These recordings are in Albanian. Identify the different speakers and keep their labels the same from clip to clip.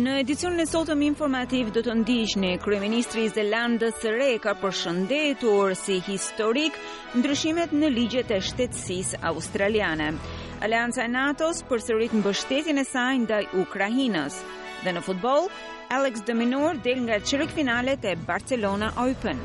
Speaker 1: Në edicionin e sotëm informativ do të ndiqni kryeministri i Zelandës së Re ka përshëndetur si historik ndryshimet në ligjet e shtetësisë australiane. Aleanca e NATO-s përsërit mbështetjen e saj ndaj Ukrainës. Dhe në futboll, Alex de Minaur del nga çerekfinalet e Barcelona Open.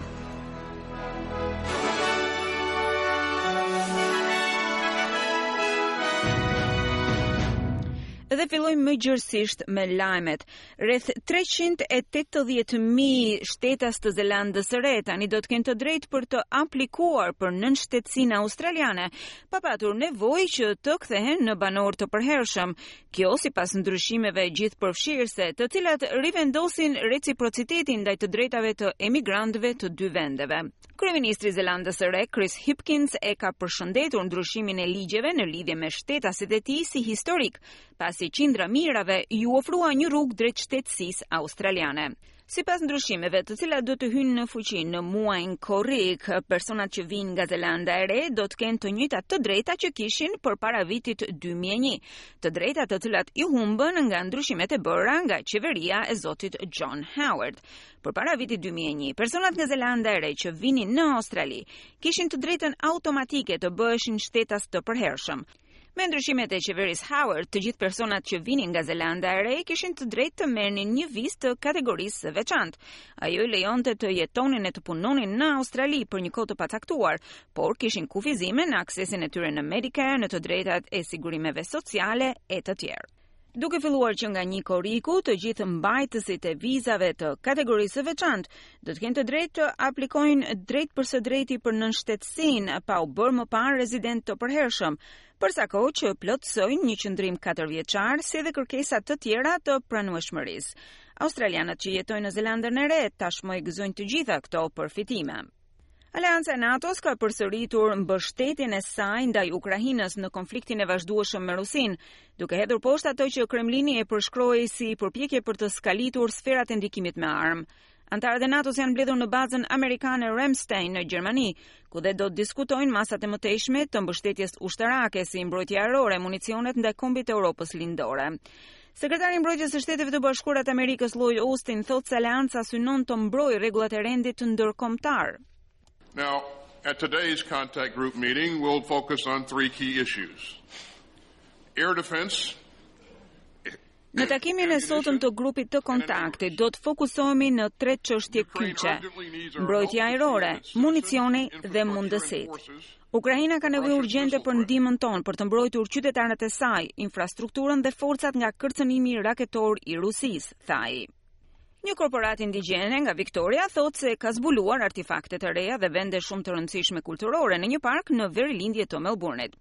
Speaker 1: Dhe fillojmë më gjërësisht me lajmet. Rreth 380.000 shtetas të Zelandës së Re tani do të kenë të drejtë për të aplikuar për nënshtetësinë australiane, pa patur nevojë që të kthehen në banorë të përhershëm. Kjo sipas ndryshimeve gjithëpërfshirëse, të cilat rivendosin reciprocitetin ndaj të drejtave të emigrantëve të dy vendeve. Kryeministri i Zelandës së Re, Chris Hipkins, e ka përshëndetur ndryshimin e ligjeve në lidhje me shtetasit e tij si historik, pasi qindra mijërave iu ofrua një rrugë drejt shtetësisë australiane. Sipas ndryshimeve, të cilat do të hyjnë në fuqi në muajin korrik, personat që vijnë nga Zelanda e Re do të kenë të njëjta të drejta që kishin përpara vitit 2001, të drejta të cilat i humbën nga ndryshimet e bëra nga qeveria e zotit John Howard. Përpara vitit 2001, personat nga Zelanda e Re që vinin në Australi kishin të drejtën automatike të bëheshin shtetas të përhershëm. Me ndryshimet e qeverisë Howard, të gjithë personat që vinin nga Zelanda e Re kishin të drejtë të merrnin një vizë të kategorisë së veçantë. Ajo i lejonte të jetonin e të punonin në Australi për një kohë të pacaktuar, por kishin kufizime në aksesin e tyre në Medicare, në të drejtat e sigurimeve sociale e të tjerë. Duke filluar që nga një korriku, të gjithë mbajtësit e vizave të kategorisë së veçantë do të kenë të drejtë të aplikojnë drejtpërsëdrejti për nënshtetësinë pa u bërë më parë rezidentë të përhershëm, për sa kohë që plotësojnë një qëndrim katërvjeçar si dhe kërkesa të tjera të pranueshmërisë. Australianët që jetojnë në Zelandën e Re tashmë i gëzojnë të gjitha këto përfitime. Aleanca e NATO-s ka përsëritur mbështetjen e saj ndaj Ukrainës në konfliktin e vazhdueshëm me Rusinë, duke hedhur poshtë atë që Kremlini e përshkroi si përpjekje për të skalitur sferat e ndikimit me armë. Anëtarët e NATO-s janë mbledhur në bazën amerikane Ramstein në Gjermani, ku dhe do të diskutojnë masat e mëtejshme të mbështetjes ushtarake si mbrojtja ajrore, municionet ndaj kombit të Europës Lindore. Sekretari i Mbrojtjes së Shteteve të Bashkuara të Amerikës Lloyd Austin thotë se aleanca synon të mbrojë rregullat e rendit ndërkombëtar.
Speaker 2: Now, at today's contact group meeting, we'll focus on three key issues. Air defense,
Speaker 1: Në takimin e sotëm të grupit të kontaktit do të fokusohemi në tre çështje kyçe: mbrojtja ajrore, municioni dhe mundësitë. Ukraina ka nevojë urgjente për ndihmën tonë për të mbrojtur qytetarët e saj, infrastrukturën dhe forcat nga kërcënimi raketor i Rusisë, tha ai. Një korporatë indigjene nga Victoria thotë se ka zbuluar artefakte të reja dhe vende shumë të rëndësishme kulturore në një park në verilindje të Melbourne-it.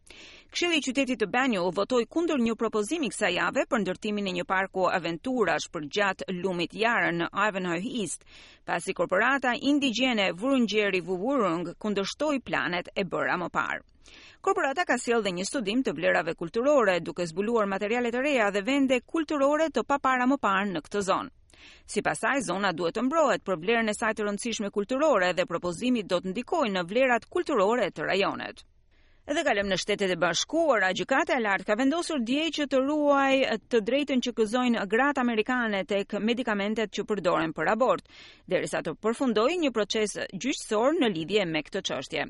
Speaker 1: Këshilli i qytetit të Banyule votoi kundër një propozimi kësaj jave për ndërtimin e një parku aventurash përgjatë lumit Yarra në Ivanhoe East, pasi korporata indigjene Wurundjeri Woi-wurrung kundërshtoi planet e bëra më parë. Korporata ka sjellë dhe një studim të vlerave kulturore, duke zbuluar materiale të reja dhe vende kulturore të papara më parë në këtë zonë. Sipas saj, zona duhet të mbrohet për vlerën e saj të rëndësishme kulturore dhe propozimet do të ndikojnë në vlerat kulturore të rajonit. Dhe kalojmë në Shtetet e Bashkuara. Gjykata e Lartë ka vendosur dje që të ruajë të drejtën që gëzojnë gratë amerikane tek medikamentet që përdoren për abort, derisa të përfundojë një proces gjyqësor në lidhje me këtë çështje.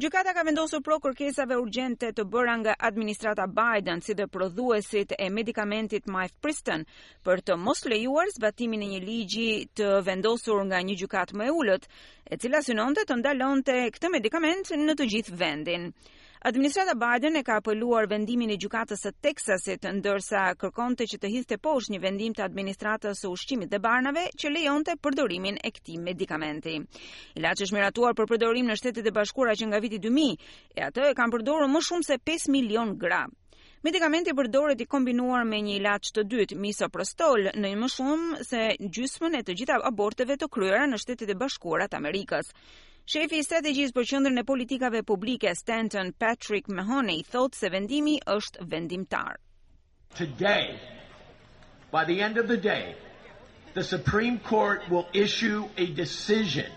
Speaker 1: Gjykata ka vendosur pro kërkesave urgjente të bëra nga administrata Biden si dhe prodhuesit e medikamentit Mifepristone për të mos lejuar zbatimin e një ligji të vendosur nga një gjykatë më e ulët, e cila synonte të ndalonte këtë medikament në të gjithë vendin. Administrata Biden e ka apeluar vendimin e gjykatës së Teksasit, ndërsa kërkonte që të hidhte poshtë një vendim të administratës së ushqimit dhe barnave që lejonte përdorimin e këtij medikamenti. Ilaçi është miratuar për përdorim në Shtetet e Bashkuara që nga viti 2000, e atë e kanë përdorur më shumë se 5 milion gra. Medikamenti përdoret i kombinuar me një ilaç të dytë, misoprostol, në më shumë se gjysmën e të gjitha aborteve të kryera në Shtetet e Bashkuara të Amerikës. Shefi i strategjisë për qendrën e politikave publike Stanton Patrick Mahoney thotë se vendimi është vendimtar.
Speaker 3: Today, by the end of the day, the Supreme Court will issue a decision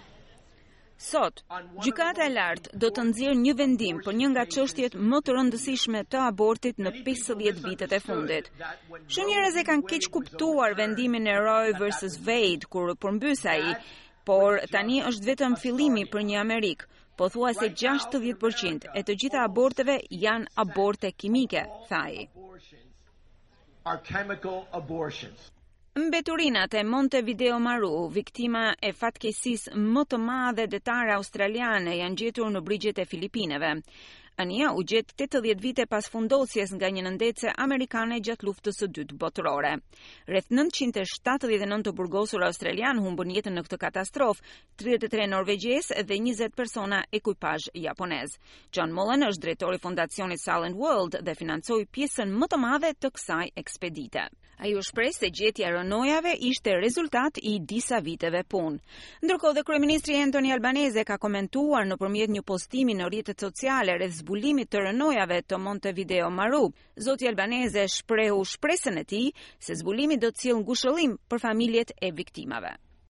Speaker 1: Sot, Gjykata e Lartë do të nxjerrë një vendim për një nga çështjet më të rëndësishme të abortit në pesëdhjetë vitet e fundit. Shumë njerëz e kanë keqkuptuar vendimin e Roe versus Wade kur u përmbys ai, por tani është vetëm fillimi për një Amerikë. Pothuajse 60% e të gjitha aborteve janë aborte kimike,
Speaker 3: tha ai.
Speaker 1: Mbeturinat e Montevideo Maru, viktima e fatkeqësisë më të madhe detare australiane, janë gjetur në brigjet e Filipineve. Anija u gjet tetëdhjetë vite pas fundosjes nga një nëndetëse amerikane gjatë Luftës së Dytë Botërore. Rreth nëntëqind e shtatëdhjetë e nëntë të burgosur australianë humbën jetën në këtë katastrofë, tridhjetë e tre norvegjez dhe njëzet persona ekuipazh japonez. John Mullen është drejtor i fondacionit Silentworld dhe financoi pjesën më të madhe të kësaj ekspedite. Ai u shpreh se gjetja e rënojave ishte rezultat i disa viteve punë. Ndërkohë dhe kryeministri Anthony Albanese ka komentuar nëpërmjet një postimi në rrjetet sociale rreth zbulimit të rënojave të Montevideo Maru. Zoti Albanese shprehu shpresën e tij se zbulimi do të sjellë ngushëllim për familjet e viktimave.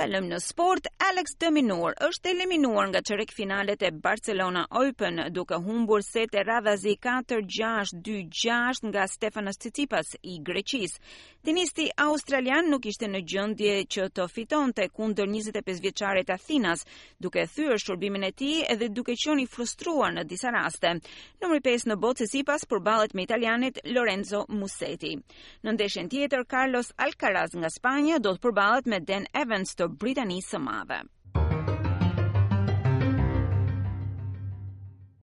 Speaker 1: Kalojmë në sport, Alex de Minaur është eliminuar nga çerekfinalet e Barcelona Open duke humbur sete radhazi 4-6, 2-6 nga Stefanos Tsitsipas i Greqisë. Tenisti australian nuk ishte në gjendje që të fitonte kundër 25-vjeçarit athinas, duke thyer shërbimin e tij edhe duke qenë i frustruar në disa raste. Numri 5 në botë Tsitsipas përballet me italianit Lorenzo Musetti. Në ndeshjen tjetër Carlos Alcaraz nga Spanja do të përballet me Dan Evans të Britanisë së Madhe.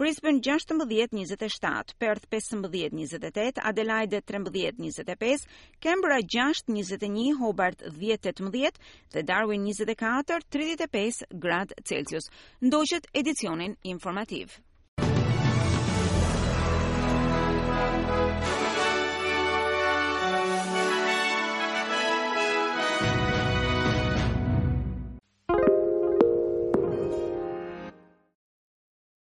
Speaker 1: Brisbane gjashtëmbëdhjetë njëzet e shtatë, Perth pesëmbëdhjetë njëzet e tetë, Adelaide trembëdhjetë njëzet e pesë, Canberra gjashtë njëzet e një, Hobart dhjetë tetëmbëdhjetë dhe Darwin njëzet e katër, tridhjetë e pesë gradë Celsius. Ndoqët edicionin informativ.